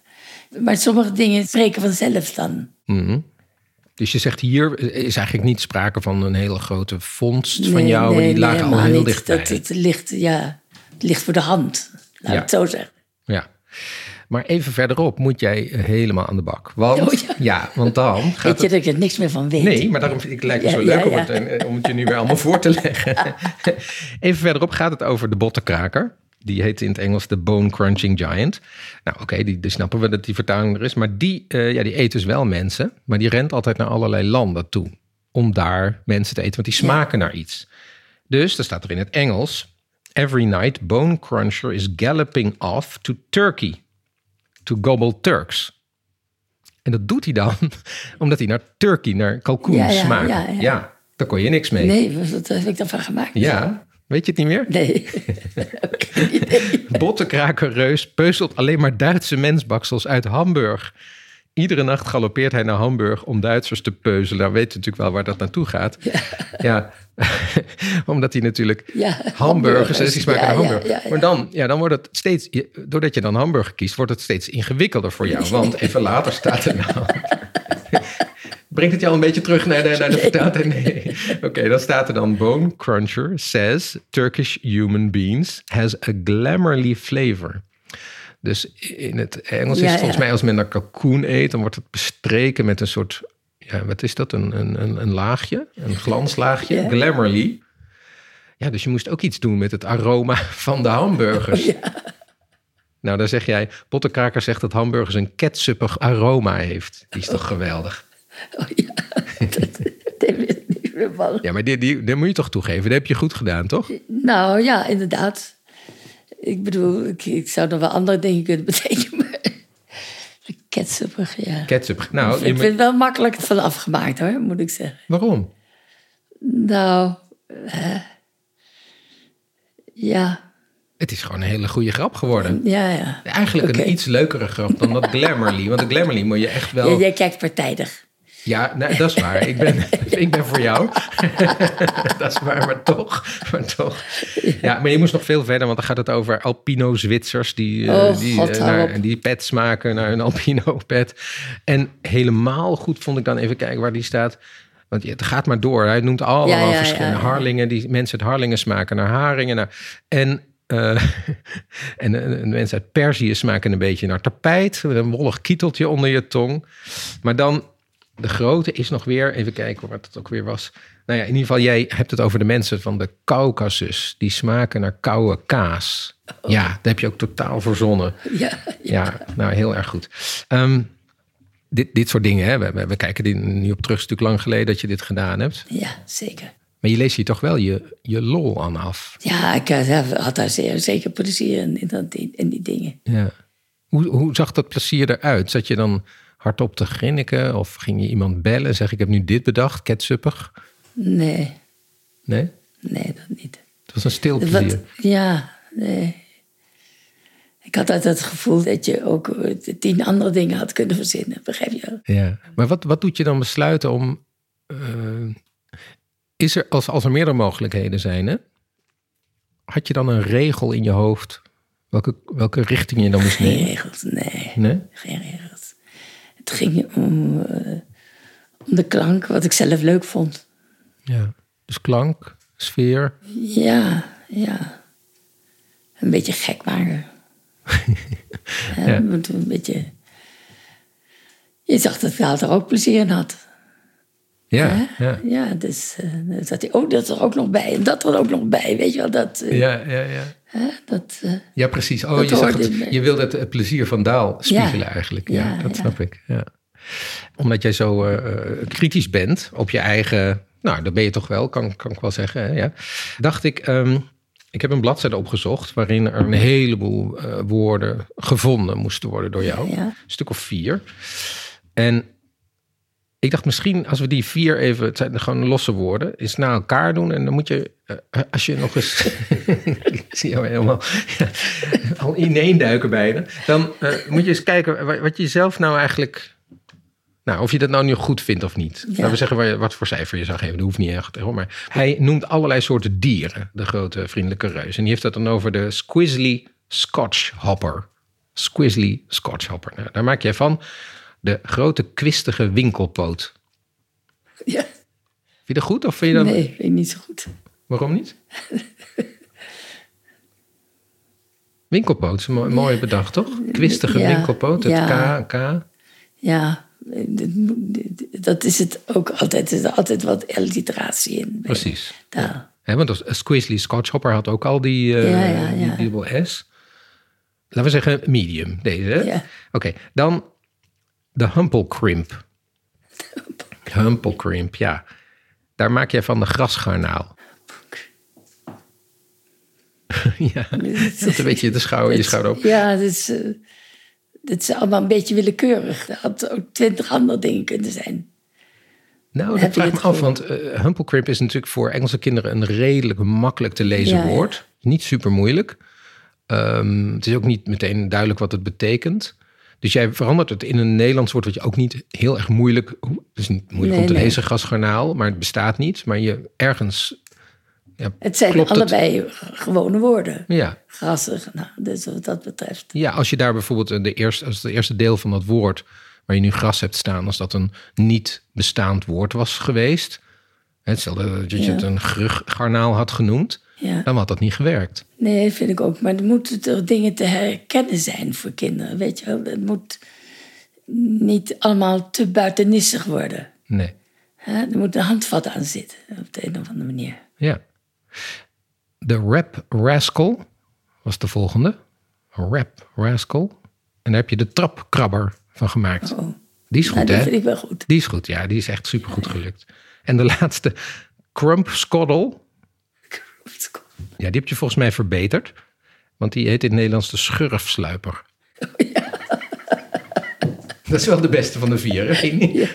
Maar sommige dingen spreken vanzelf dan. Mhm. Dus je zegt hier is eigenlijk niet sprake van een hele grote vondst van jou. nee, die lagen nee, al heel niet. dichtbij. Dat, het, ligt, ja, het ligt voor de hand. Laat Ja. ik het zo zeggen. Ja. Maar even verderop moet jij helemaal aan de bak. Want, Oh, ja. ja. want dan [laughs] gaat Weet je het... dat ik er niks meer van weet? Nee, maar daarom vind ik het lijkt Ja, zo leuk om, het, eh, om het je nu weer allemaal voor te leggen. [laughs] Even verderop gaat het over de bottenkraker. Die heet in het Engels de Bone Crunching Giant. Nou, oké, die, die snappen we dat die vertaling er is. Maar die, eh, ja, die eet dus wel mensen. Maar die rent altijd naar allerlei landen toe. Om daar mensen te eten, want die smaken naar iets. Dus, daar staat er in het Engels... Every night, Bone Cruncher is galloping off to Turkey. To gobble Turks. En dat doet hij dan [laughs] omdat hij naar Turkey, naar kalkoen Ja, ja, smaakt. ja, ja. daar kon je niks mee. Nee, wat heb ik daarvan gemaakt? Ja, weet je het niet meer? Nee. [laughs] Bottenkraker Reus peuzelt alleen maar Duitse mensbaksels uit Hamburg. Iedere nacht galoppeert hij naar Hamburg om Duitsers te peuzelen. Nou weet je natuurlijk wel waar dat naartoe gaat. Ja, [laughs] omdat hij natuurlijk Ja, hamburgers, hamburgers. die smaken Ja, naar Hamburg. ja. Maar dan, ja, dan wordt het steeds, doordat je dan Hamburg kiest, wordt het steeds ingewikkelder voor jou. [laughs] Want even later staat er nou... Brengt het al een beetje terug naar de, naar de? Nee. Oké, dan staat er dan Bone Cruncher says Turkish human beings has a glamourly flavor. Dus in het Engels Ja, is het volgens ja. mij als men naar kalkoen eet, dan wordt het bestreken met een soort, ja, wat is dat? Een, een, een, een laagje, een glanslaagje, Ja. glamourly. Ja, dus je moest ook iets doen met het aroma van de hamburgers. Nou, dan zeg jij, Pottenkraker zegt dat hamburgers een ketsuppig aroma heeft. Die is toch geweldig? Oh ja, [laughs] dat, dat niet meer van. Ja, maar die, die, moet je toch toegeven. Dat heb je goed gedaan, toch? Nou ja, inderdaad. Ik bedoel, ik, ik zou nog wel andere dingen kunnen [laughs] betekenen. Maar ketsuppig, ja. Ketchup. Nou, ik vind het wel makkelijk van afgemaakt hoor, moet ik zeggen. waarom? Nou, eh, ja, Het is gewoon een hele goede grap geworden. ja, ja. Eigenlijk een iets leukere grap dan dat [laughs] Glamourly. Want de Glamourly moet je echt wel... Ja, jij kijkt partijdig. Ja, dat is waar. Ik ben, [laughs] ik ben voor jou. [laughs] dat is waar, maar toch. Maar toch. Ja, maar je moest nog veel verder, want dan gaat het over Alpino-Zwitsers die, eh, Oh, die, God, eh, naar, die pets maken naar een Alpino-pet. En helemaal goed vond ik dan even kijken waar die staat. Want het gaat maar door. Hij noemt allemaal Ja, ja, verschillende ja, harlingen. Die mensen het harlingen smaken naar haringen. Naar, [laughs] en eh, en mensen uit Perzië smaken een beetje naar tapijt. Met een wollig kieteltje onder je tong. Maar dan, de grote is nog weer, even kijken wat het ook weer was. Nou ja, in ieder geval, jij hebt het over de mensen van de Caucasus. Die smaken naar koude kaas. Ja, dat heb je ook totaal verzonnen. [laughs] Ja, Ja, nou heel erg goed. Ehm, dit, dit soort dingen, hè, we, we, we kijken er nu op terug. Het is natuurlijk lang geleden dat je dit gedaan hebt. ja, zeker. Maar je leest hier toch wel je, je lol aan af. Ja, ik eh, had daar zeer, zeker plezier in, in, dat- in die dingen. Ja. Hoe, hoe zag dat plezier eruit? Zat je dan hardop te grinniken? Of ging je iemand bellen? Zeg, ik heb nu dit bedacht, ketsuppig. Nee, Nee? nee, dat niet. Het was een stil ja, nee. Ik had altijd het gevoel dat je ook tien andere dingen had kunnen verzinnen, begrijp je wel? Ja. Maar wat, wat doet je dan besluiten om... eh, is er, als, als er meerdere mogelijkheden zijn, hè? Had je dan een regel in je hoofd? Welke, welke richting je dan moest Geen nemen? regels, nee. Nee? Geen regels. Het ging om, eh, om de klank, wat ik zelf leuk vond. Ja. Dus klank, sfeer. Ja, ja. Een beetje gek maken. [laughs] ja, Ja. Een beetje... Je zag dat Gaal er ook plezier in had. Ja, ja. Ja, dus eh, dan zat hij, oh, dat er ook nog bij en dat er ook nog bij. Weet je wel, dat... eh, Ja, ja, ja. Hè, dat eh, Ja, precies. Oh, je, zag hoorde het, bij. je wilde het, het plezier van Daal spiegelen Ja. eigenlijk. Ja, Ja, dat ja. snap ik. Ja. Omdat jij zo eh, eh, kritisch bent op je eigen... Nou, dat ben je toch wel, kan, kan ik wel zeggen. Hè? Ja. Dacht ik, ehm, ik heb een bladzijde opgezocht... waarin er een heleboel eh, woorden gevonden moesten worden door jou. Een stuk of vier. En ik dacht misschien als we die vier even, het zijn gewoon losse woorden, eens naar elkaar doen. En dan moet je, eh, als je nog eens, [laughs] ik zie jou helemaal ja, [laughs] al ineenduiken bijna. Dan eh, moet je eens kijken wa- wat je zelf nou eigenlijk, nou of je dat nou nu goed vindt of niet. Laten we zeggen wat voor cijfer je zou geven, dat hoeft niet echt. hoor. Maar hij noemt allerlei soorten dieren, de grote vriendelijke reus. En die heeft het dan over de Squizzly Scotch Hopper. Squizzly Scotch Hopper. Nou, daar maak jij van de grote kwistige winkelpoot. ja. Vind je dat goed of vind je dat... Nee, vind ik niet zo goed. Waarom niet? Winkelpoot is een mooi, mooi bedacht, toch? Kwistige Ja, winkelpoot, het ja. K, K. Ja, dat is het ook altijd. Er zit altijd wat alliteratie in. Precies. taal. Hè, want Squizzly Scotch Hopper had ook al die, Ja, ja, die ja. dubbel S. Laten we zeggen medium, deze. Ja. Oké, dan de Humple Crimp. Humple Crimp, ja. Daar maak jij van de grasgarnaal. [laughs] ja, dat een beetje de schouder, je schouder op. Ja, het is, eh, dit is allemaal een beetje willekeurig. Er had ook twintig andere dingen kunnen zijn. Nou, dat je vraag ik me af, want uh, Humple Crimp is natuurlijk voor Engelse kinderen een redelijk makkelijk te lezen Ja, ja. woord. Niet super moeilijk. Ehm, het is ook niet meteen duidelijk wat het betekent. Dus jij verandert het in een Nederlands woord wat je ook niet heel erg moeilijk... Het is niet moeilijk Nee, om te nee. lezen, gasgarnaal, maar het bestaat niet. Maar je ergens... Ja, Het zijn het? allebei gewone woorden. Ja, Grassig, nou, dus wat dat betreft. Ja, als je daar bijvoorbeeld eh, de eerste, als het eerste deel van dat woord waar je nu gras hebt staan, als dat een niet bestaand woord was geweest, hetzelfde dat je het een gruggarnaal had genoemd, Ja. dan had dat niet gewerkt. Nee, vind ik ook. Maar er moeten toch dingen te herkennen zijn voor kinderen. Weet je wel, het moet niet allemaal te buitenissig worden. Nee. Er moet een handvat aan zitten, op de een of andere manier. Ja. De Rap Rascal was de volgende. Rap Rascal. En daar heb je de trapkrabber van gemaakt. Oh. Die is Nou, goed, dat hè? vind ik wel goed. Die is goed, ja. Die is echt super goed gelukt. En de laatste, Crump Scoddle. Ja, die heb je volgens mij verbeterd. Want die heet in het Nederlands de schurfsluiper. [laughs] Dat is wel de beste van de vier, hè? Niet?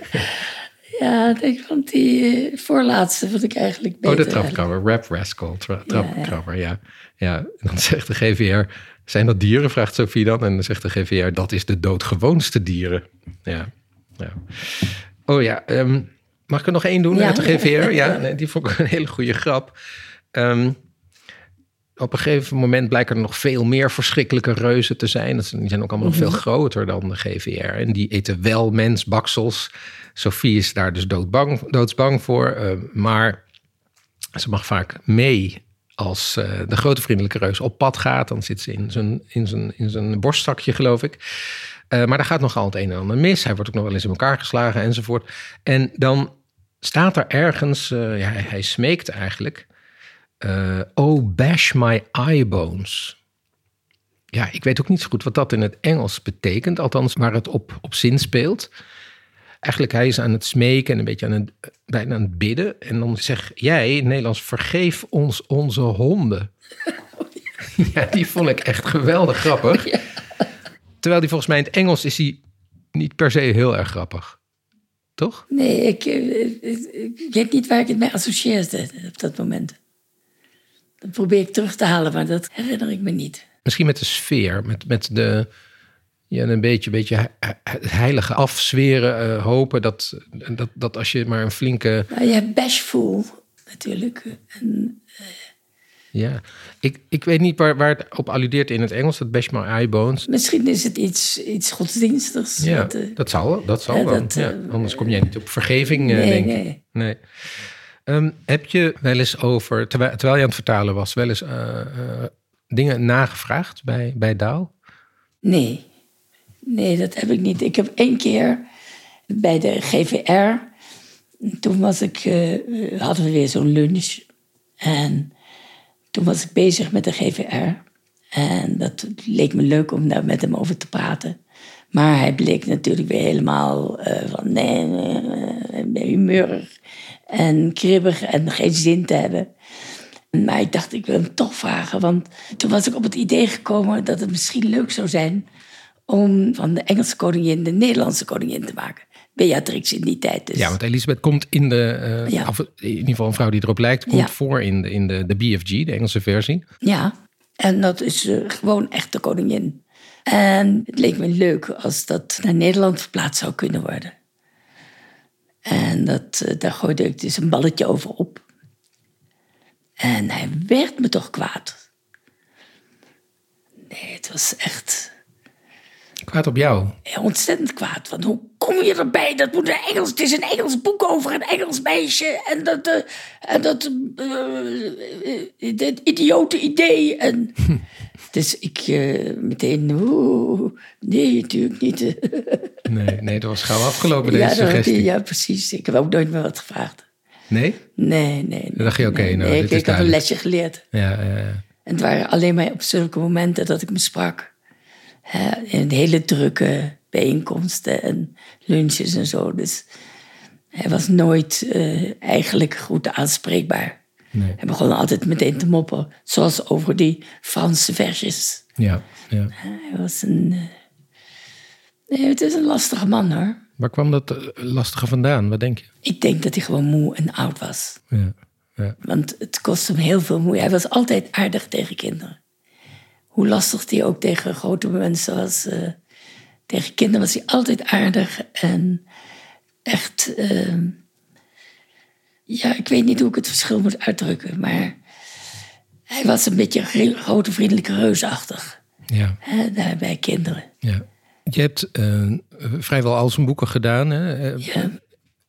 Ja, ik vond die eh, voorlaatste vond ik eigenlijk Oh, beter. de trapkrabber. Rap Rascal. Tra trapkrabber, ja. ja. En dan zegt de GVR... Zijn dat dieren? Vraagt Sophie dan. En dan zegt de GVR... Dat is de doodgewoonste dieren. Ja. ja. Oh ja, ehm, mag ik er nog één doen Ja. uit de GVR? [laughs] Ja, nee, die vond ik een hele goede grap. Ehm, op een gegeven moment blijken er nog veel meer verschrikkelijke reuzen te zijn. Dat zijn- Die zijn ook allemaal nog veel groter dan de GVR. En die eten wel mensbaksels. Sophie is daar dus doodbang, doodsbang voor. eh, maar ze mag vaak mee als eh, de grote vriendelijke reus op pad gaat. Dan zit ze in zijn, in zijn, in zijn borstzakje, geloof ik. Eh, maar daar gaat nogal het een en ander mis. Hij wordt ook nog wel eens in elkaar geslagen enzovoort. En dan staat er ergens, ja, hij smeekt eigenlijk. Eh, oh, bash my eye bones. Ja, ik weet ook niet zo goed wat dat in het Engels betekent. Althans, waar het op, op zin speelt. Eigenlijk, hij is aan het smeken en een beetje aan het, bijna aan het bidden. En dan zeg jij in Nederlands, vergeef ons onze honden. [laughs] Ja, die vond ik echt geweldig grappig. Terwijl die volgens mij in het Engels is hij niet per se heel erg grappig. Toch? Nee, ik, eh, ik, ik weet niet waar ik het mee associeerde op dat moment. Dat probeer ik terug te halen, maar dat herinner ik me niet. Misschien met de sfeer, met, met de... Ja, een beetje, beetje he- he- het heilige afzweren, eh, hopen dat, dat, dat als je maar een flinke... Nou, je hebt bashful natuurlijk. En, Ja, ik, ik weet niet waar, waar het op alludeert in het Engels, dat bash my eye bones. misschien is het iets, iets godsdienstigs. Ja, eh, dat zal, dat zal ja, wel. dat, ja, eh, anders kom jij niet op vergeving, eh, nee, denk ik. nee. Ehm, heb je wel eens over, terwijl, terwijl je aan het vertalen was, wel eens eh, eh, dingen nagevraagd bij, bij Daal? Nee. Nee, dat heb ik niet. Ik heb één keer bij de GVR, toen was ik, eh, hadden we weer zo'n lunch. En toen was ik bezig met de GVR. En dat leek me leuk om daar met hem over te praten. Maar hij bleek natuurlijk weer helemaal uh, van nee, nee, nee, humeurig en kribbig en geen zin te hebben. Maar ik dacht, ik wil hem toch vragen. Want toen was ik op het idee gekomen dat het misschien leuk zou zijn om van de Engelse koningin de Nederlandse koningin te maken. Beatrix in die tijd dus. Ja, want Elisabeth komt in de, uh, af, in ieder geval een vrouw die erop lijkt, komt ja. voor in, de, in de, de BFG, de Engelse versie. Ja, en dat is uh, gewoon echt de koningin. En het leek me leuk als dat naar Nederland verplaatst zou kunnen worden. En dat, uh, daar gooide ik dus een balletje over op. En hij werd me toch kwaad. Nee, het was echt Kwaad op jou? Ontzettend kwaad. Want hoe kom je erbij? Dat moet een Engels, het is een Engels boek over een Engels meisje. En dat, uh, en dat uh, dit idiote idee. En, [laughs] dus ik uh, meteen, oeh, nee, natuurlijk niet. [laughs] nee, nee, dat was gauw afgelopen, deze ja, suggestie. ja, precies. Ik heb ook nooit meer wat gevraagd. Nee? Nee, nee. Dan dacht je, oké, okay, nou, nee, dit ik, is ik heb een lesje geleerd. Ja, ja, ja. En het waren alleen maar op zulke momenten dat ik me sprak in hele drukke bijeenkomsten en lunches en zo. Dus hij was nooit uh, eigenlijk goed aanspreekbaar. Nee. Hij begon altijd meteen te moppen, zoals over die Franse versjes. Ja, ja. Hij was een. Uh, nee, het is een lastige man hoor. Waar kwam dat eh, lastige vandaan? Wat denk je? Ik denk dat hij gewoon moe en oud was. Ja, ja. Want het kost hem heel veel moeite. Hij was altijd aardig tegen kinderen hoe lastig die ook tegen grote mensen was. Uh, tegen kinderen was hij altijd aardig en echt. Uh, ja, ik weet niet hoe ik het verschil moet uitdrukken, maar hij was een beetje een grote vriendelijke reusachtig. Ja. Hè, daar bij kinderen. Ja. Je hebt uh, vrijwel al zijn boeken gedaan. Hè? Ja.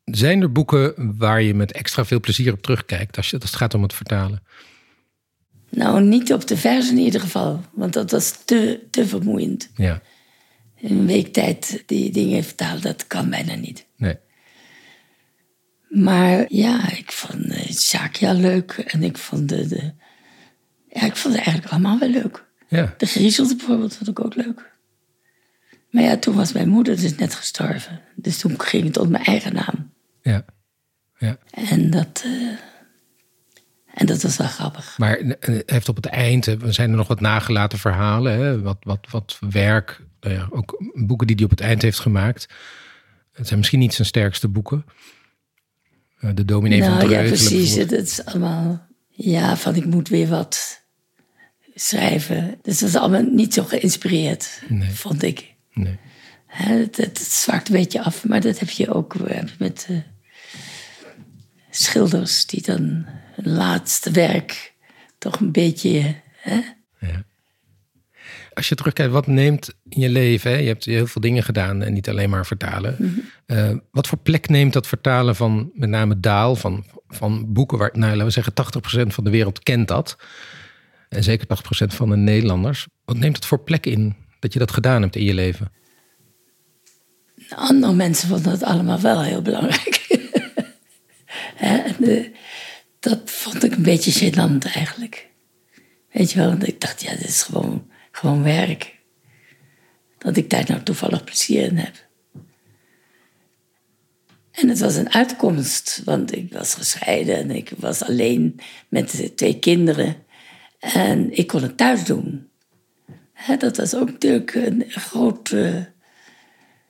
Zijn er boeken waar je met extra veel plezier op terugkijkt als, je, als het gaat om het vertalen? Nou, niet op de vers in ieder geval, want dat was te, te vermoeiend. Ja. In een week tijd die dingen vertalen, dat kan bijna niet. Maar ja, ik vond uh, Shakia leuk en ik vond de, de, Ja, ik vond het eigenlijk allemaal wel leuk. Ja. De Griezels bijvoorbeeld vond ik ook leuk. Maar ja, toen was mijn moeder dus net gestorven. Dus toen ging het onder mijn eigen naam. Ja. ja. En dat... Uh, en dat was wel grappig. Maar heeft op het eind, zijn er nog wat nagelaten verhalen, hè? Wat, wat, wat werk, nou ja, ook boeken die hij op het eind heeft gemaakt. Het zijn misschien niet zijn sterkste boeken. De dominee nou, van. Ja, precies. Het is allemaal, ja, van ik moet weer wat schrijven. Dus dat is allemaal niet zo geïnspireerd, nee. vond ik. Nee. Het, het, het, zwakt een beetje af, maar dat heb je ook met uh, schilders die dan hun laatste werk toch een beetje. Hè? Ja. Als je terugkijkt, wat neemt in je leven? Hè? Je hebt heel veel dingen gedaan en niet alleen maar vertalen. Mhm. Uh, wat voor plek neemt dat vertalen van met name Daal, van, van boeken waar, nou, laten we zeggen, 80% van de wereld kent dat. En zeker 80% van de Nederlanders. Wat neemt het voor plek in dat je dat gedaan hebt in je leven? Andere mensen vonden het allemaal wel heel belangrijk. [laughs] de, dat vond ik een beetje gênant eigenlijk. Weet je wel, want ik dacht, ja, dit is gewoon, gewoon werk. Dat ik daar nou toevallig plezier in heb. En het was een uitkomst, want ik was gescheiden en ik was alleen met twee kinderen. En ik kon het thuis doen. dat was ook natuurlijk een groot uh,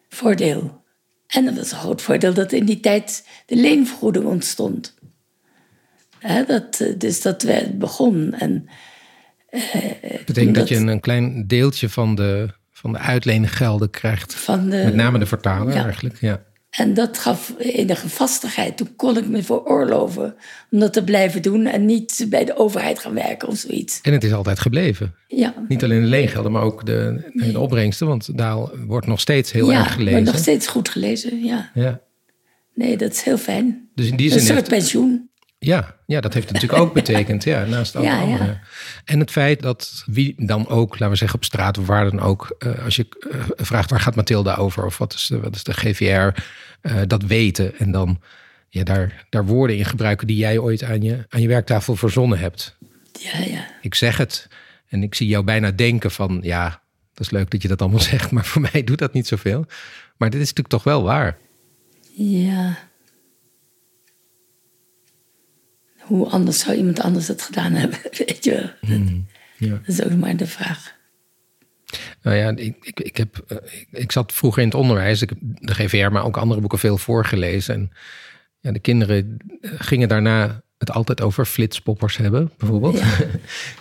voordeel. En dat was een groot voordeel dat in die tijd de leenvergoeding ontstond. dat, dus dat werd begon. En, dat betekent dat, dat, je een, een, klein deeltje van de, van de uitleengelden krijgt. Van de, Met name de vertaler ja. eigenlijk. Ja. En dat gaf enige vastigheid. Toen kon ik me veroorloven om dat te blijven doen en niet bij de overheid gaan werken of zoiets. En het is altijd gebleven. Ja. Niet alleen de leengelden, maar ook de, de opbrengsten. Want Daal wordt nog steeds heel ja, erg gelezen. wordt nog steeds goed gelezen, ja. ja. Nee, dat is heel fijn. Dus in die Een zin soort heeft, pensioen. Ja, ja, dat heeft het natuurlijk ook betekend. Ja, naast alle Ja, ja. andere. En het feit dat wie dan ook, laten we zeggen op straat of waar dan ook, eh, als je eh, vraagt waar gaat Mathilda over of wat is de, wat is de GVR, eh, dat weten en dan ja, daar, daar woorden in gebruiken die jij ooit aan je, aan je werktafel verzonnen hebt. Ja, ja. Ik zeg het en ik zie jou bijna denken van ja, dat is leuk dat je dat allemaal [laughs] zegt, maar voor mij doet dat niet zoveel. Maar dit is natuurlijk toch wel waar. Ja. Hoe anders zou iemand anders het gedaan hebben, [laughs] weet je wel. ja. Dat is ook maar de vraag. Nou ja, ik, ik, ik, heb, eh, ik, zat vroeger in het onderwijs. Ik heb de GVR, maar ook andere boeken veel voorgelezen. En ja, de kinderen eh, gingen daarna het altijd over flitspoppers hebben, bijvoorbeeld.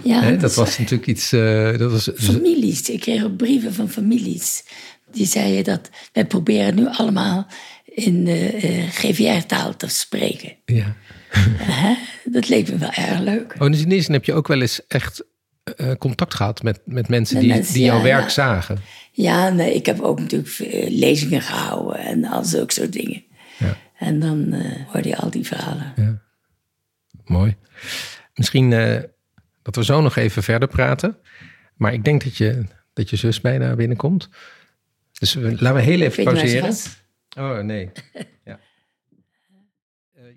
Ja. [laughs] Dat was natuurlijk iets. eh, dat was, families. Ik kreeg ook brieven van families. Die zeiden dat wij proberen nu allemaal in de GVR-taal te spreken. ja. [laughs] Dat leek me wel erg leuk. Oh, dus in die zin heb je ook wel eens echt eh, contact gehad met, met mensen Met die, mensen, die jouw werk ja. zagen. Ja, nee, ik heb ook natuurlijk veel lezingen gehouden en al zulke soort dingen. Ja. En dan eh, hoorde je al die verhalen. Mooi. Misschien eh, dat we zo nog even verder praten. Maar ik denk dat je, dat je zus bijna binnenkomt. Dus we- laten we heel even ze pauzeren. Oh, nee. [laughs] Ja.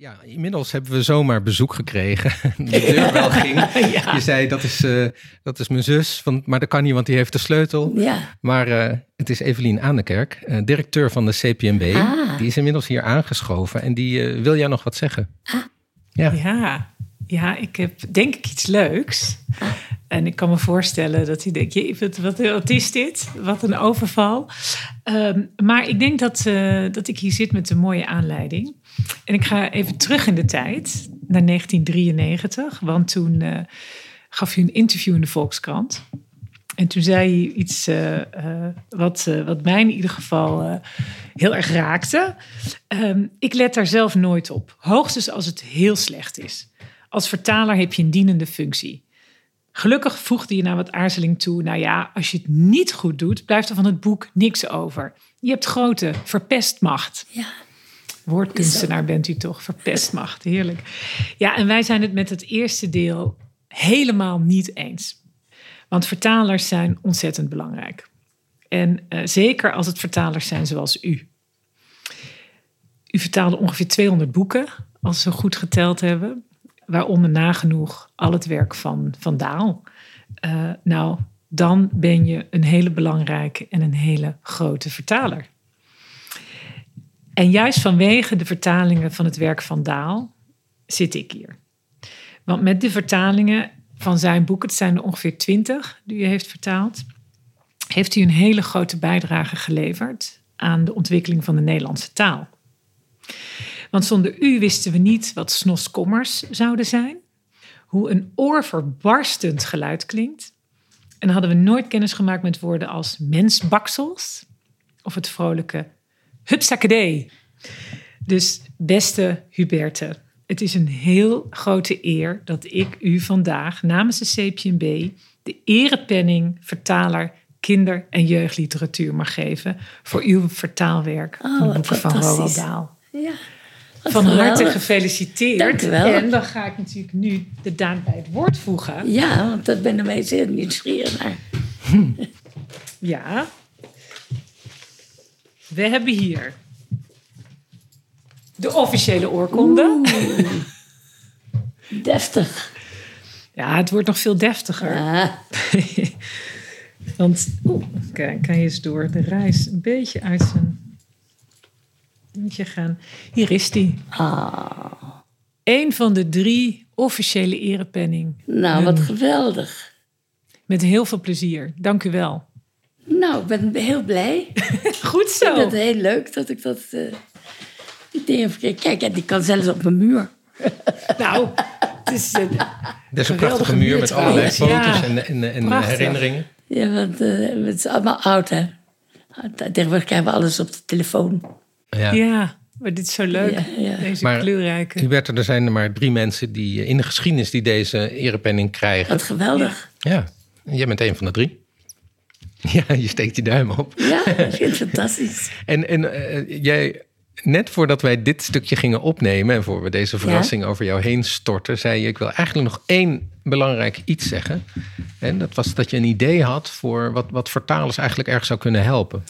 Ja, inmiddels hebben we zomaar bezoek gekregen. [laughs] De deur wel [laughs] ging. Ja. Je zei, dat is, eh, dat is mijn zus. Van, maar dat kan niet, want die heeft de sleutel. Ja, Maar eh, het is Evelien Aandekerk, eh, directeur van de CPMB. Ah. Die is inmiddels hier aangeschoven. En die wil jou nog wat zeggen. Ja. Ja, ja, ik heb denk ik iets leuks. En ik kan me voorstellen dat hij denkt, "Jee, wat, wat, wat is dit? Wat een overval. Ehm, maar ik denk dat, eh, dat ik hier zit met een mooie aanleiding. En ik ga even terug in de tijd, naar 1993. Want toen eh, gaf u een interview in de Volkskrant. En toen zei hij iets eh, eh, wat, wat mij in ieder geval heel erg raakte. Ehm, ik let daar zelf nooit op. Hoogstens als het heel slecht is. Als vertaler heb je een dienende functie. Gelukkig voegde je na wat aarzeling toe. Nou ja, als je het niet goed doet, blijft er van het boek niks over. Je hebt grote verpestmacht. ja. Woordkunstenaar bent u toch? Verpestmacht, [laughs] heerlijk. Ja, en wij zijn het met het eerste deel helemaal niet eens. Want vertalers zijn ontzettend belangrijk. En eh, zeker als het vertalers zijn zoals u. U vertaalde ongeveer 200 boeken, als we goed geteld hebben. Waaronder nagenoeg al het werk van Van Daal. Eh, nou, dan ben je een hele belangrijke en een hele grote vertaler. En juist vanwege de vertalingen van het werk van Daal zit ik hier. Want met de vertalingen van zijn boek, het zijn er ongeveer twintig die u heeft vertaald, heeft u een hele grote bijdrage geleverd aan de ontwikkeling van de Nederlandse taal. Want zonder u wisten we niet wat snoskommers zouden zijn, hoe een oorverbarstend geluid klinkt. En hadden we nooit kennis gemaakt met woorden als mensbaksels of het vrolijke hupsakadee. Dus beste Huberte, het is een heel grote eer dat ik u vandaag namens de CPNB de erepenning vertaler kinder- en jeugdliteratuur mag geven voor uw vertaalwerk Oh, van boeken van Roald. Dahl. ja. Van harte gefeliciteerd. Dank u wel. En dan ga ik natuurlijk nu de daad bij het woord voegen. Ja, want dat ben ik zeer nieuwsgierig naar. [laughs] Ja. We hebben hier de officiële oorkonde. Deftig. Ja, het wordt nog veel deftiger. Want, oeh, kijk, kan je eens door de reis een beetje uit zijn dingetje gaan. Hier is die. Ah, Eén van de drie officiële erepenning. nou, wat geweldig. Met heel veel plezier. Dank u wel. Nou, ik ben heel blij. [laughs] Goed Ik zo. vind het heel leuk dat ik dat eh idee heb gekregen. Kijk, ja, die kan zelfs op mijn muur. [laughs] Nou, het is een Er is een prachtige muur met allerlei foto's ja. en, en, en Prachtig. herinneringen. Ja, want eh, het is allemaal oud, hè. Tegenwoordig krijgen we alles op de telefoon. Ja. Ja, maar dit is zo leuk. Ja, ja. Deze Maar- kleurrijke. Hubert, er zijn er maar drie mensen die eh, in de geschiedenis die deze erepenning krijgen. Wat geweldig. Ja, jij bent een van de drie. [laughs] Ja, je steekt je duim op. Ja, ik vind het [laughs] fantastisch. En, en eh, jij net voordat wij dit stukje gingen opnemen en voor we deze verrassing over jou heen storten, zei je: Ik wil eigenlijk nog één belangrijk iets zeggen. En dat was dat je een idee had voor wat, wat vertalers eigenlijk erg zou kunnen helpen.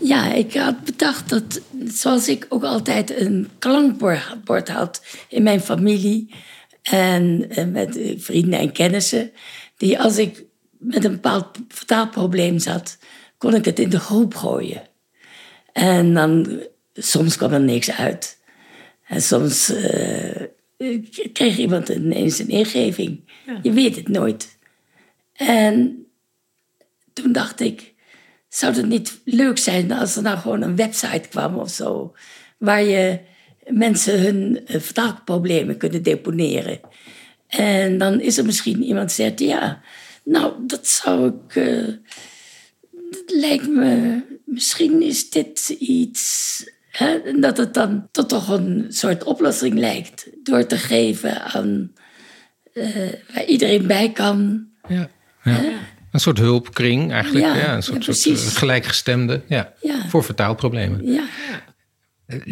Ja, ik had bedacht dat, zoals ik ook altijd een klankbord had in mijn familie en met vrienden en kennissen, die als ik met een bepaald vertaalprobleem zat, kon ik het in de groep gooien. En dan, soms kwam er niks uit. En soms uh, kreeg iemand ineens een ingeving. Je weet het nooit. En toen dacht ik, zou het niet leuk zijn als er nou gewoon een website kwam of zo, waar je mensen hun uh, vertaalproblemen kunnen deponeren. En dan is er misschien iemand die zegt, ja, nou, dat zou ik. Uh, dat lijkt me. Misschien is dit iets. Hè, dat het dan tot toch een soort oplossing lijkt. Door te geven aan. Uh, waar iedereen bij kan. Ja. ja. Een soort hulpkring eigenlijk. Ja, ja een soort, ja, soort gelijkgestemde. Ja, Voor vertaalproblemen. Ja.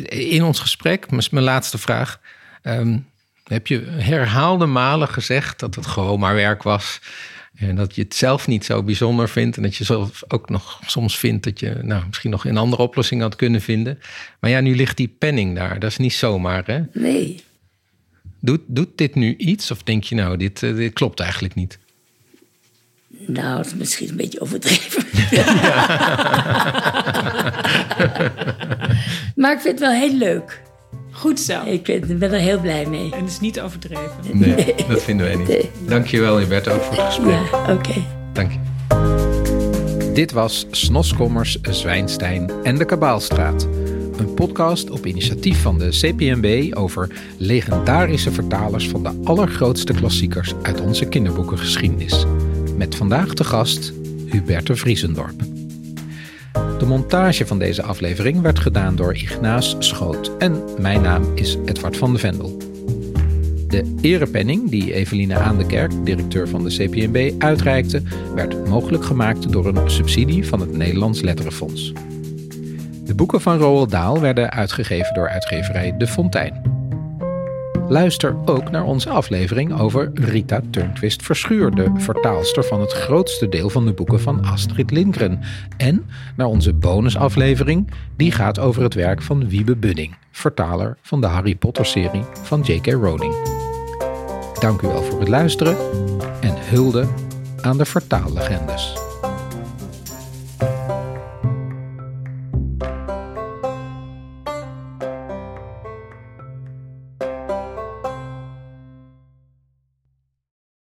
In ons gesprek, mijn laatste vraag. Um, heb je herhaalde malen gezegd dat het gewoon maar werk was. En dat je het zelf niet zo bijzonder vindt. En dat je zelf ook nog soms vindt dat je nou, misschien nog een andere oplossing had kunnen vinden. Maar ja, nu ligt die penning daar. Dat is niet zomaar, hè? Nee. Doet, doet dit nu iets? Of denk je nou, dit, eh, dit klopt eigenlijk niet? Nou, het is misschien een beetje overdreven. [laughs] maar ik vind het wel heel leuk. Goed zo. Ik ben, er heel blij mee. En het is niet overdreven. Nee, dat vinden wij niet. Nee. Dankjewel, Hubert, ook voor het gesprek. Ja, oké. Dank je. Dit was Snoskommers, Zwijnstein en de Kabaalstraat. Een podcast op initiatief van de CPMB over legendarische vertalers van de allergrootste klassiekers uit onze kinderboekengeschiedenis. Met vandaag de gast Huberte Vriesendorp. De montage van deze aflevering werd gedaan door Ignaas Schoot en mijn naam is Edward van de Vendel. De erepenning die Eveline Aandekerk, directeur van de CPNB, uitreikte, werd mogelijk gemaakt door een subsidie van het Nederlands Letterenfonds. De boeken van Roald Daal werden uitgegeven door uitgeverij De Fontein. Luister ook naar onze aflevering over Rita Turnquist Verschuur, de vertaalster van het grootste deel van de boeken van Astrid Lindgren. En naar onze bonusaflevering, die gaat over het werk van Wiebe Budding, vertaler van de Harry Potter-serie van J.K. Rowling. Dank u wel voor het luisteren en hulde aan de vertaallegendes.